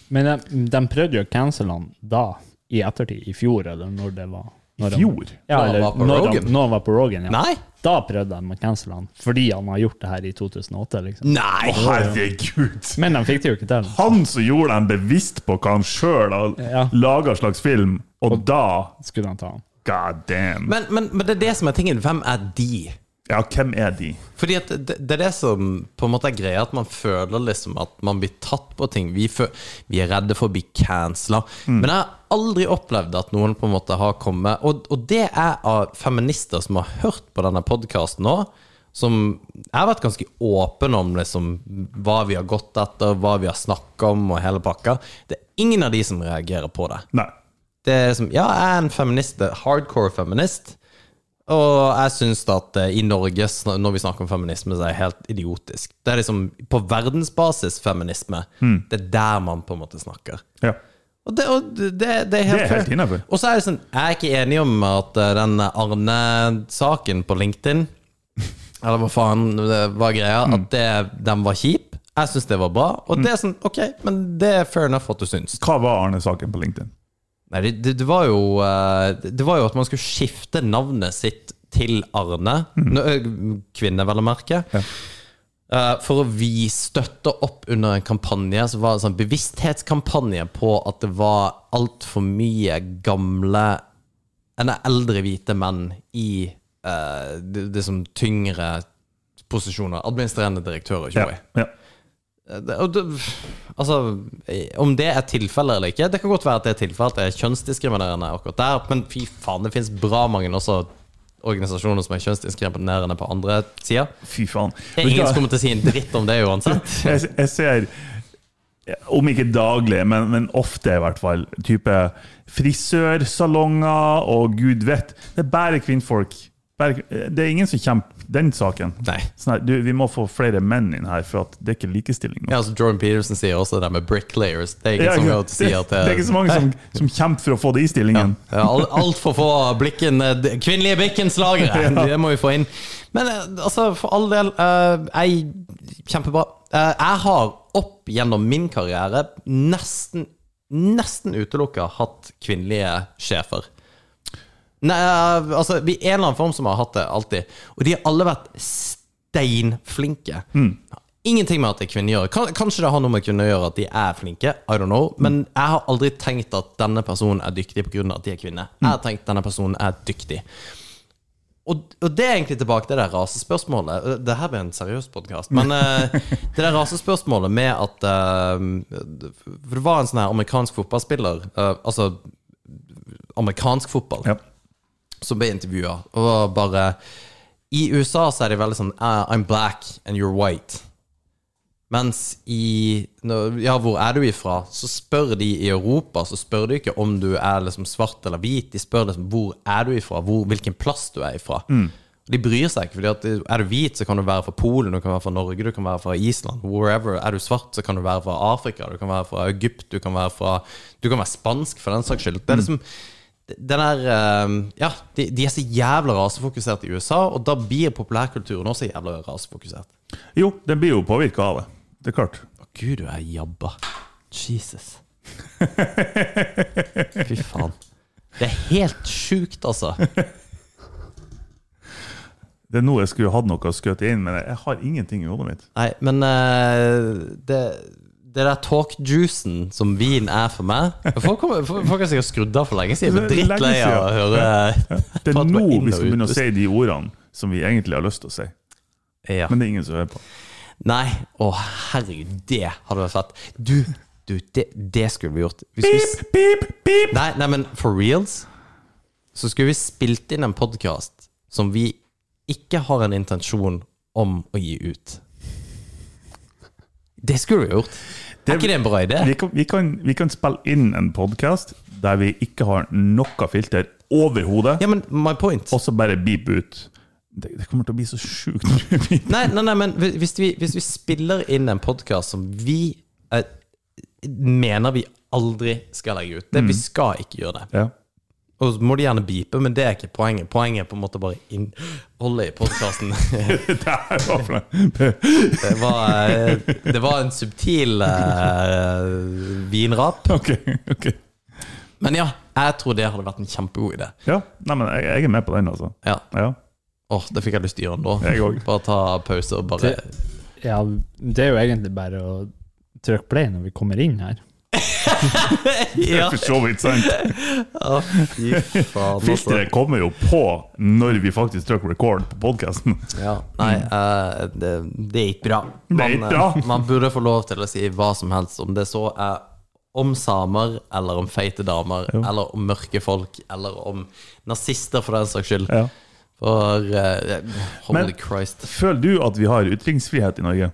Men de, de prøvde jo å cancele han da, i ettertid, i fjor, eller når det var. Når de- Fjor? Ja, Når han var på når, Rogan? Når han var på Rogan, ja. Nei? Da prøvde de å cancele han, fordi han har gjort det her i 2008, liksom. Nei! Å, herregud! Men de fikk det jo ikke til. Han som gjorde dem bevisst på hva han sjøl har Ja. laga slags film, og da Skulle han ta han. God damn. Men, men, men det er det som er tingen. Hvem er de? Ja, hvem er de? Fordi at det, det er det som på en måte er greia, at man føler liksom at man blir tatt på ting. Vi, vi er redde for å bli cancela. Men jeg har aldri opplevd at noen på en måte har kommet Og, og det er av feminister som har hørt på denne podkasten nå. Som jeg har vært ganske åpen om liksom, hva vi har gått etter, hva vi har snakka om, og hele pakka. Det er ingen av de som reagerer på det. Nei. Det er liksom, ja, jeg er en feminist, hardcore feminist. Og jeg syns at eh, i Norge, når vi snakker om feminisme, så er det helt idiotisk. Det er liksom på verdensbasis feminisme. Det er der man på en måte snakker. Ja. Og det, og det, det er helt Det er helt innafor. Og så er det sånn, jeg er ikke enig om at eh, den Arne-saken på LinkedIn, eller hva faen det var greia, at det, den var kjip. Jeg syns det var bra. Og det er sånn, ok, men det er fair enough at du syns. Hva var Arne-saken på LinkedIn? Nei, det, det, det, var jo, eh, det var jo at man skulle skifte navnet sitt til Arne. Nå, eh, Kvinne, vel å merke. Ja. Eh, For å vi støtte opp under en kampanje som var en sånn bevissthetskampanje på at det var altfor mye gamle Eller eldre hvite menn i uh, det, det som tyngre posisjoner. Administrerende direktører. Ja. tror jeg. ja. Det, og det, altså, om det er tilfellet eller ikke Det kan godt være at det er tilfellet at det er kjønnsdiskriminerende akkurat der, men fy faen, det finnes bra mange også organisasjoner som er kjønnsdiskriminerende på andre sida. Fy faen. Det er ingen som kommer til å si en dritt om det uansett. jeg, jeg ser, om ikke daglig, men, men ofte i hvert fall, type frisørsalonger og gud vet. Det er bare kvinnfolk. Bare, det er ingen som kjemper den saken. Nei. Sånn her, du, vi må få flere menn inn her, for det er ikke likestilling. nå. Ja, altså Jordan Peterson sier også det med bricklayers. Det er ikke, Ja, som det, si at det er ikke så mange som, som kjemper for å få det i stillingen. Ja, ja Altfor få blikken, eh, kvinnelige blikkenslagere. Det må vi få inn. Men eh, altså, for all del, eh, jeg Kjempebra. Eh, jeg har opp gjennom min karriere nesten Nesten utelukka hatt kvinnelige sjefer. Nei, altså, altså, I en eller annen form som har hatt det alltid. Og de har alle vært steinflinke. Ingenting med at det er kvinner Kanskje det har noe med kvinner å gjøre at de er flinke. I don't know. Men jeg har aldri tenkt at denne personen er dyktig pga. at de er kvinner. Jeg har tenkt at denne personen er dyktig. Og, og det er egentlig tilbake til det rasespørsmålet. Det her blir en seriøs podkast. Men eh, det der rasespørsmålet med at eh, For det var en sånn her amerikansk fotballspiller, eh, altså amerikansk fotball, Ja. Som ble intervjua, og bare I USA så er de veldig sånn "Ah, I'm black and you're white. Mens i Ja, hvor er du ifra? Så spør de i Europa Så spør de ikke om du er liksom svart eller hvit. De spør liksom hvor er du ifra, hvor, hvilken plass du er ifra. De bryr seg ikke. Fordi at Er du hvit, så kan du være fra Polen, du kan være fra Norge, du kan være fra Island. Wherever. Er du svart, så kan du være fra Afrika, du kan være fra Egypt, du kan være fra Du kan være spansk, for den saks skyld. Det er liksom den er eh, Ja, de, de er så jævla rasefokusert i USA, og da blir populærkulturen også jævla rasefokusert. Jo, den blir jo påvirka av det. Det er klart. Å gud, du er jabba. Jesus. Fy faen. Det er helt sjukt, altså. Det er nå jeg skulle hatt noe å skjøte inn, men jeg har ingenting i hodet mitt. Nei, men uh, det, det der talk-juicen som vin er for meg Folk, kommer- folk har sikkert skrudd av for lenge siden. Drittlei av å høre Det er nå vi skal begynne å si de ordene som vi egentlig har lyst til å si. ja. Men det er ingen som hører på. Nei, å herregud, det hadde vært fett. Du, du det, det skulle vi gjort. Vi skulle, Beep, beep, beep. nei, nei, men for reals så skulle vi spilt inn en podkast som vi ikke har en intensjon om å gi ut. Det skulle vi gjort. Er ikke det en bra idé? Vi kan, vi, kan, vi kan spille inn en podkast der vi ikke har noe filter overhodet, Ja, men my point. og så bare beep ut. Det, det kommer til å bli så sjukt. Nei, nei, nei, men hvis vi, hvis vi spiller inn en podkast som vi eh, mener vi aldri skal legge ut det, Vi skal ikke gjøre det. ja. Og så må du gjerne beepe, men det er ikke poenget. Poenget er på en måte bare innholdet i podkasten. Det var det. Det, var, eh, det var en subtil uh, vinrap. Ok, ok. Men ja, jeg tror det hadde vært en kjempegod idé. Ja, nei, men jeg, jeg er med på den, altså. Ja. Ja. Åh, det fikk jeg lyst til å gjøre nå. Jeg også. Bare ta pause og bare Ja, det er jo egentlig bare å trykke play når vi kommer inn her. Ja, For så vidt sant. Faen. altså. Filteret kommer jo på når vi faktisk trykker record på podkasten. Ja, nei, uh, det, det er ikke bra. Det er ikke bra. eh, man burde få lov til å si hva som helst, om det så er om samer, eller om feite damer, ja. eller om mørke folk, eller om nazister, for den saks skyld. Ja. For uh, Holy Men- Christ. Føler du at vi har ytringsfrihet i Norge?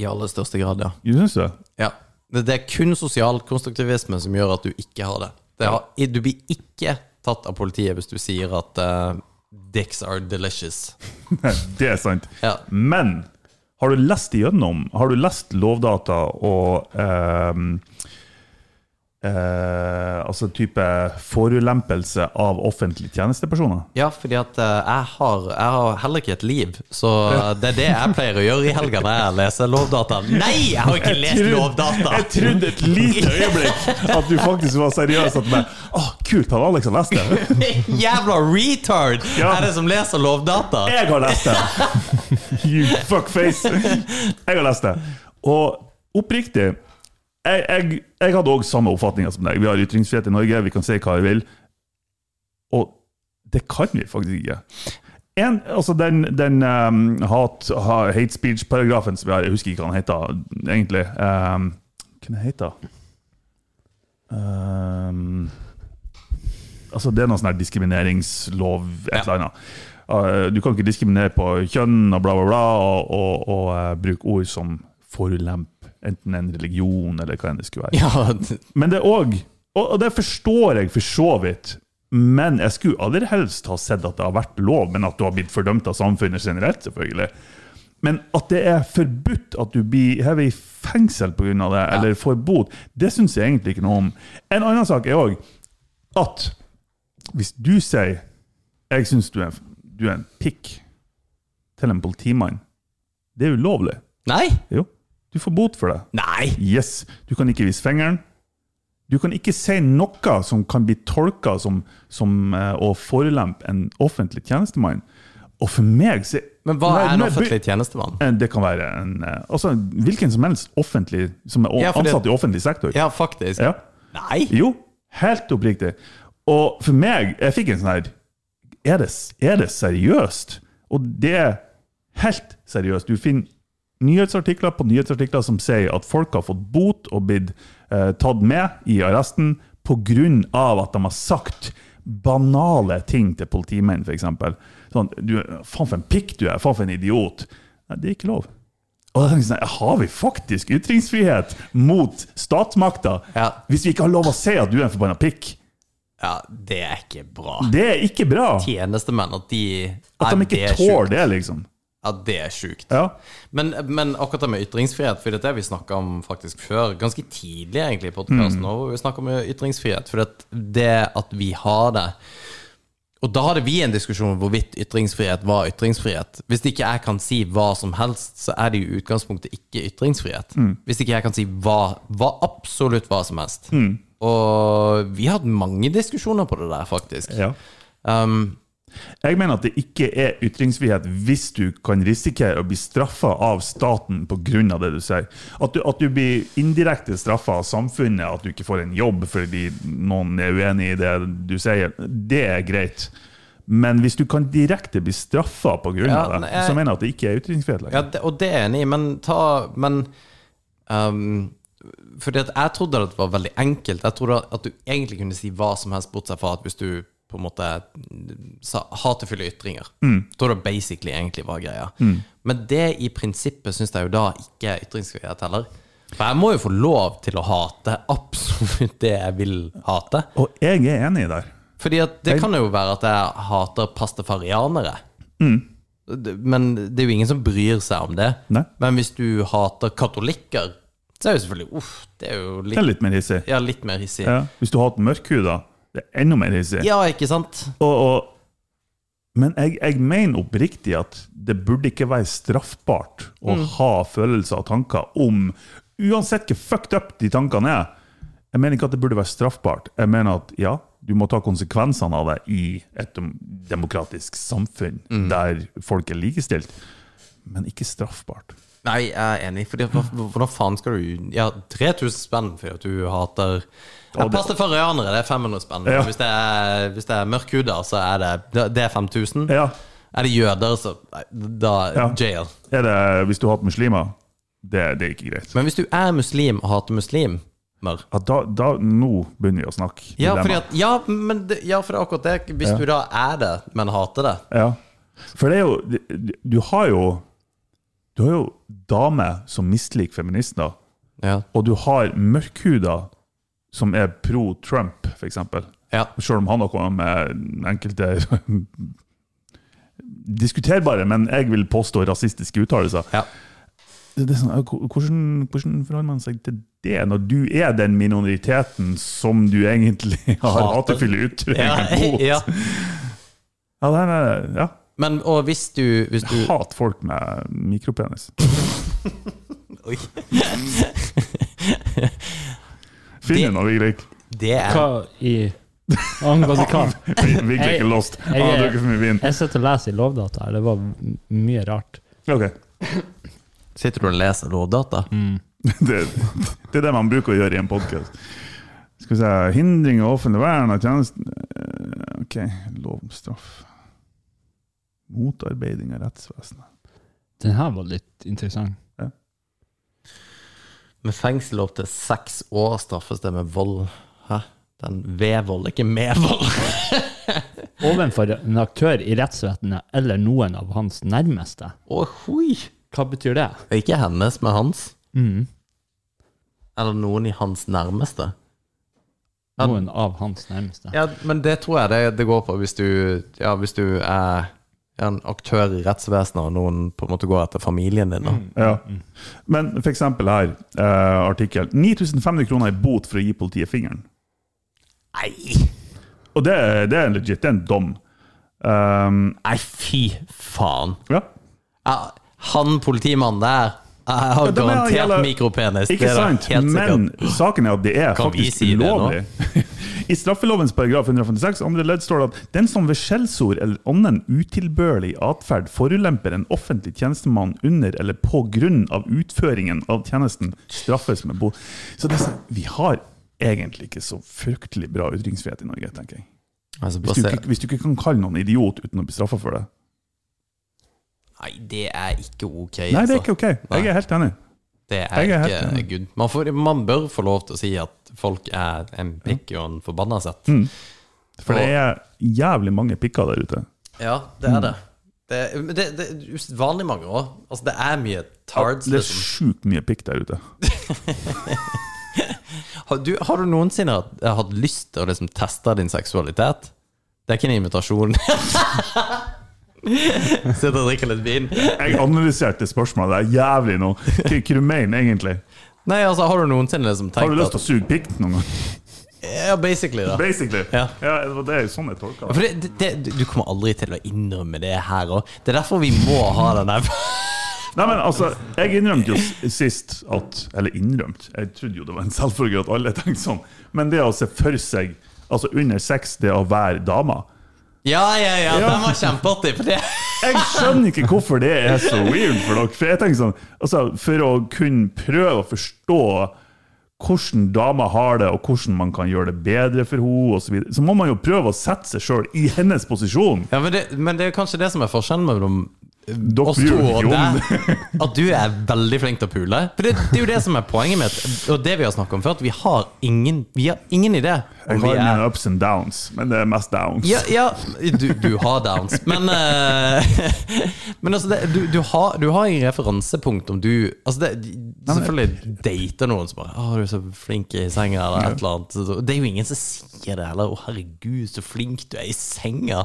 I aller største grad, ja. Du syns det? Ja. Det, det er kun sosialkonstruktivisme som gjør at du ikke har det. det har, du blir ikke tatt av politiet hvis du sier at uh, dicks are delicious. Det er sant. Ja. Men har du lest igjennom Har du lest Lovdata og ehm, eh, Altså type forulempelse av offentlige tjenestepersoner? Ja, fordi at eh, jeg, har, jeg har heller ikke et liv, så det er det jeg pleier å gjøre i helga når jeg leser Lovdata. Nei, jeg har ikke lest Lovdata! Jeg trodde et lite øyeblikk at du faktisk var seriøs. At meg, Åh, kult, han Alex har lest det. Jævla retard Ja. er det som leser Lovdata! Jeg har lest det! You fuckface! Jeg har lest det. Og oppriktig, jeg, jeg, jeg hadde òg samme oppfatninga som deg. Vi har ytringsfrihet i Norge, vi kan si hva vi vil. Og det kan vi faktisk ikke. En, altså den, den um, hat, hate speech-paragrafen som vi har, jeg husker ikke hva den heter egentlig. Um, hva den heter um, Altså Det er noe sånn diskrimineringslov, et eller annet. Uh, du kan ikke diskriminere på kjønn og bla, bla, bla, og, og, og uh, bruke ord som forulemp, enten en religion eller hva enn det skulle være. Ja, Men det er òg og, det forstår jeg for så vidt. Men jeg skulle aller helst ha sett at det har vært lov, men at du har blitt fordømt av samfunnet generelt, selvfølgelig. Men at det er forbudt at du blir hevet i fengsel pga. det, eller får bot, det syns jeg egentlig ikke noe om. En annen sak er òg at hvis du sier 'jeg syns du, du er en pikk' til en politimann, det er ulovlig. Nei! Jo, du får bot for det. Nei! Yes, du kan ikke vise fingeren. Du kan ikke si noe som kan bli tolka som, som eh, å forelempe en offentlig tjenestemann. Og for meg så Men hva Nei, er en nei, offentlig tjenestemann? Eh, Det kan være en eh, Altså hvilken som helst offentlig som er o- Ja, fordi- ansatt i offentlig sektor. Ja, faktisk. Ja. Nei! Jo, helt oppriktig. Og for meg, jeg fikk en sånn her er det, er det seriøst? Og det er helt seriøst. Du finner nyhetsartikler på nyhetsartikler som sier at folk har fått bot og blitt eh, tatt med i arresten pga. at de har sagt banale ting til politimenn, f.eks. Sånn, du, 'Faen for en pikk du er! Faen for en idiot!' Nei, det er ikke lov. Og da tenker jeg sånn, Har vi faktisk ytringsfrihet mot statsmakta Ja. hvis vi ikke har lov å si at du er en forbanna pikk? Ja, det er ikke bra. Det er ikke bra! Tjenestemenn, at de At de ikke er tåler det, liksom. Ja, det er sjukt. Ja. Men, men akkurat det med ytringsfrihet, for det er det vi snakka om faktisk før, ganske tidlig egentlig i podkasten, Mm. vi snakka om ytringsfrihet. For det, det at vi har det Og da hadde vi en diskusjon om hvorvidt ytringsfrihet var ytringsfrihet. Hvis ikke jeg kan si hva som helst, så er det i utgangspunktet ikke ytringsfrihet. Mm. Hvis ikke jeg kan si hva, hva absolutt hva som helst. Mm. Og vi har hatt mange diskusjoner på det der, faktisk. ja. Um, Jeg mener at det ikke er ytringsfrihet hvis du kan risikere å bli straffa av staten pga. det du sier. At du, at du blir indirekte straffa av samfunnet, at du ikke får en jobb fordi noen er uenig i det du sier, det er greit. Men hvis du kan direkte bli straffa pga. Ja, det, jeg- så mener jeg at det ikke er ytringsfrihet lenger. Ja, det, og det er jeg enig i, men ta Men um, Fordi at jeg trodde at det var veldig enkelt. Jeg trodde at du egentlig kunne si hva som helst, bortsett fra at hvis du på en måte hatefulle ytringer. Mm. Jeg tror det basically egentlig var greia. Men det i prinsippet syns jeg jo da ikke er ytringsfrihet heller. For jeg må jo få lov til å hate absolutt det jeg vil hate. Og jeg er enig der. Fordi at det Jeg- kan jo være at jeg hater pastafarianere. Mm. Men det er jo ingen som bryr seg om det. Nei. Men hvis du hater katolikker, så er jo selvfølgelig Uff, det er jo Det litt, er litt mer hissig. ja, litt mer hissig. Ja. Hvis du hater mørkhuda, det er enda mer hissig. Ja, ikke sant? Og, og, men jeg, jeg mener oppriktig at det burde ikke være straffbart å Mm. ha følelser og tanker om Uansett hvor fucked up de tankene er. Jeg mener ikke at det burde være straffbart. Jeg mener at ja, du må ta konsekvensene av det i et demokratisk samfunn Mm. der folk er likestilt, men ikke straffbart. Nei, jeg er enig. For hvordan faen skal du Ja, 3000 spenn for at du hater ja, Ja, det- røyanere, det er 500 spenn. Ja. Hvis, det er, hvis det er mørkhuda, så er det det- er 5000. Ja, Er det jøder, så Da Ja. jail. er det, Hvis du hater muslimer, det, det er ikke greit. Men hvis du er muslim og hater muslimer Ja, da, da, nå begynner vi å snakke. Ja, at, ja, men det, ja, for det er akkurat det. Hvis du da er det, men hater det Ja. For det er jo Du, har jo Du har jo damer som misliker feminister, Ja. og du har mørkhuda som er pro Trump, f.eks. ja. Selv om han har kommet med enkelte diskuterbare, men jeg vil påstå rasistiske uttalelser. ja. Det, det er sånn, hvordan, hvordan forholder man seg til det, når du er den minoriteten som du egentlig har hatefulle uttrykk mot? ja. Ja, ja, er, ja. Men og hvis du, hvis du Hat folk med mikropenis. Oi. Finn noe, Vigrik. Det er Hva i Angående hva? Vigrik er lost. Jeg, Jeg- jeg, for mye vin. Jeg sitter og leser i Lovdata her, det var mye rart. Ok, Sitter du og leser rådata? det, det er det man bruker å gjøre i en podkast. Skal vi se Hindring av offentlig vern av tjenesten Eh, Ok, lov om straff. Motarbeiding av rettsvesenet. Den her var litt interessant. Med fengsel opp til seks år straffes det med vold. Hæ? Den ved vold, ikke med vold. Overfor en aktør i rettsvesenet eller noen av hans nærmeste. Å, hui! Hva betyr det? Ikke hennes, men hans. Mm. Eller noen i hans nærmeste. Noen av hans nærmeste. Ja, men det tror jeg det, det går på hvis du, ja, hvis du er en aktør i rettsvesenet, og noen på en måte går etter familien din. Da. Ja. Men for eksempel her, eh, artikkel 9500 kroner i bot for å gi politiet fingeren. Nei! Og det, det er legit, det er en dom. Um, Nei, fy faen. ja. Ja, han politimannen der jeg har garantert gjelder... mikropenis. Ikke sant? helt Men saken er at det er Kan faktisk si ulovlig. I straffelovens paragraf 156 andre ledd står det at den som ved skjellsord eller annen utilbørlig atferd forulemper en offentlig tjenestemann under eller på grunn av utføringen av tjenesten, straffes med bot. Så det, sånn- vi har egentlig ikke så fryktelig bra ytringsfrihet i Norge, tenker jeg. Altså, Hvis du, ikke, hvis du ikke kan kalle noen idiot uten å bli straffa for det. Nei, det er ikke ok. Nei, det altså. er ikke ok. Jeg er helt enig. Det er er ikke good. Man, får, man bør få lov til å si at folk er en pikk og en forbanna sett. Mm. For det er jævlig mange pikker der ute. Ja, det er det. Det, det, det er usedvanlig mange òg. Altså, det er mye tards, Det er liksom. sjukt mye pikk der ute. Har du, har du noensinne hatt, hatt lyst til å liksom teste din seksualitet? Det er ikke en invitasjon. Sitter og drikker litt vin. Jeg analyserte spørsmålet der jævlig nå. Hva hva du mener egentlig? Nei, altså, har du noensinne liksom tenkt Har du lyst til å suge pikk noen gang? Ja, basically, da. Basically. Ja. det var det sånn jeg tolka ja, For det, det, det, du kommer aldri til å innrømme det her òg. Det er derfor vi må ha den der Nei, men altså, Jeg innrømte jo sist at Eller innrømt, jeg trodde jo det var en selvfølge at alle tenkte sånn. Men det å se for seg Altså under sex, det å være dama Ja, ja, ja, Ja. den var kjempeartig. For det Jeg skjønner ikke hvorfor det er så weird for dere. For jeg tenker sånn, altså For å kunne prøve å forstå hvordan dama har det, og hvordan man kan gjøre det bedre for henne, så, videre, så må man jo prøve å sette seg sjøl i hennes posisjon. Ja, men det, men det er kanskje det som er forskjellen mellom Dere to. At du er veldig flink til å pule. For det, det er jo det som er poenget mitt, og det vi har snakket om før, at vi har ingen, vi har ingen idé Jeg har mine ups and downs, men det er mest downs. ja, ja du, du har downs, men uh, Men altså, det, du, du, har, du har en referansepunkt om du Altså, det, selvfølgelig dater noen som bare 'Å, du er så flink i senga', eller et eller annet. Det er jo ingen som sier det heller. 'Å, herregud, så flink du er i senga'.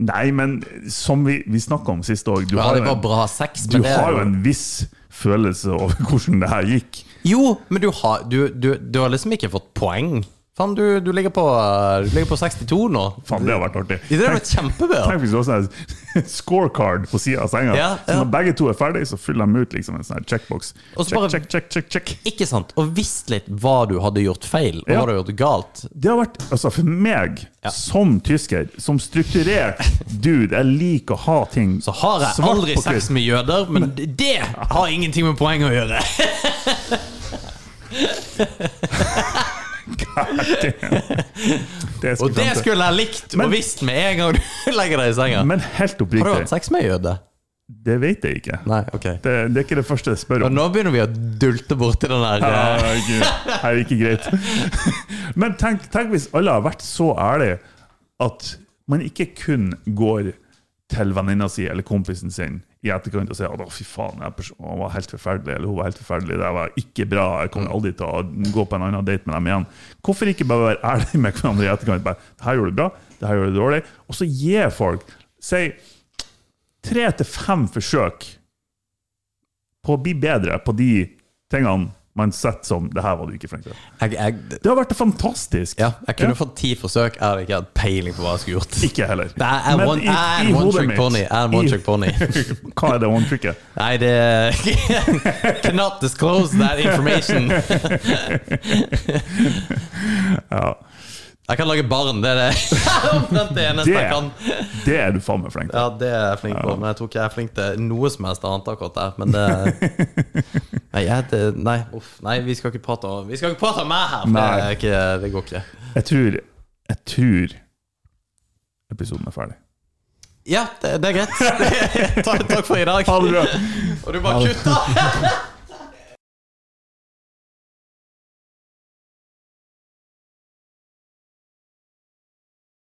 Nei, men som vi, vi snakka om sist òg, du, Ja, har det jo var en- bra sex, du det har jo en viss følelse over hvordan det her gikk. Jo, men du har, du, du, du har liksom ikke fått poeng. Faen, du, du, ligger på, du ligger på 62 nå. Faen, det har vært artig. Det har vært kjempebra. Tenk hvis du har sånn scorecard på sida av senga. Ja, Så når begge to er ferdig, så fyller de ut liksom en sånn checkbox. Check, check, check, check, check. Ikke sant? Og visst litt hva du hadde gjort feil, og Ja. hva du hadde gjort galt. Det har vært, altså For meg, som tysker, som strukturert dude, jeg liker å ha ting Så har jeg aldri sex med jøder, men det har ingenting med poeng å gjøre. Det Og det skulle jeg likt Men- og visst med en gang du legger deg i senga. Men helt Har du hatt sex med jøde? det vet jeg ikke. Nei, ok. Det, det er ikke det første jeg spør om. Og nå begynner vi å dulte borti den der Ja, Gud, er ikke- det er ikke greit. Men tenk, tenk hvis alle har vært så ærlige at man ikke kun går til venninna si eller kompisen sin i etterkant og si at «Å, fy faen, han var helt forferdelig, eller hun var helt forferdelig, det var ikke bra, jeg kommer aldri til å gå på en annen date med dem igjen. Hvorfor ikke bare være ærlig med hverandre i etterkant? Bare, det her gjorde du bra, det her gjorde du dårlig. Og så gi folk si tre til fem forsøk på å bli bedre på de tingene man setter som det her var du ikke flink til. jeg, jeg, Det har vært fantastisk. Ja, jeg kunne Ja. fått ti forsøk, jeg hadde ikke hatt peiling på hva jeg skulle gjort. Ikke heller. Det er Men one, i- i one trick pony. One trick pony. Hva er det one tricket? Nei, det Cannot disclose that information. Ja, Jeg kan lage barn, det er det. Omtrent det eneste jeg kan. det, er du faen meg flink til. Ja, det er jeg flink på, men jeg tror ikke jeg er flink til noe som helst annet akkurat der. Men det Nei, det, nei, uff, nei vi skal ikke prate om Vi skal ikke prate om meg her, for det, det går ikke. Jeg tror Jeg tror episoden er ferdig. Ja, det, det er greit. takk, takk for i dag. Og du bare kutter!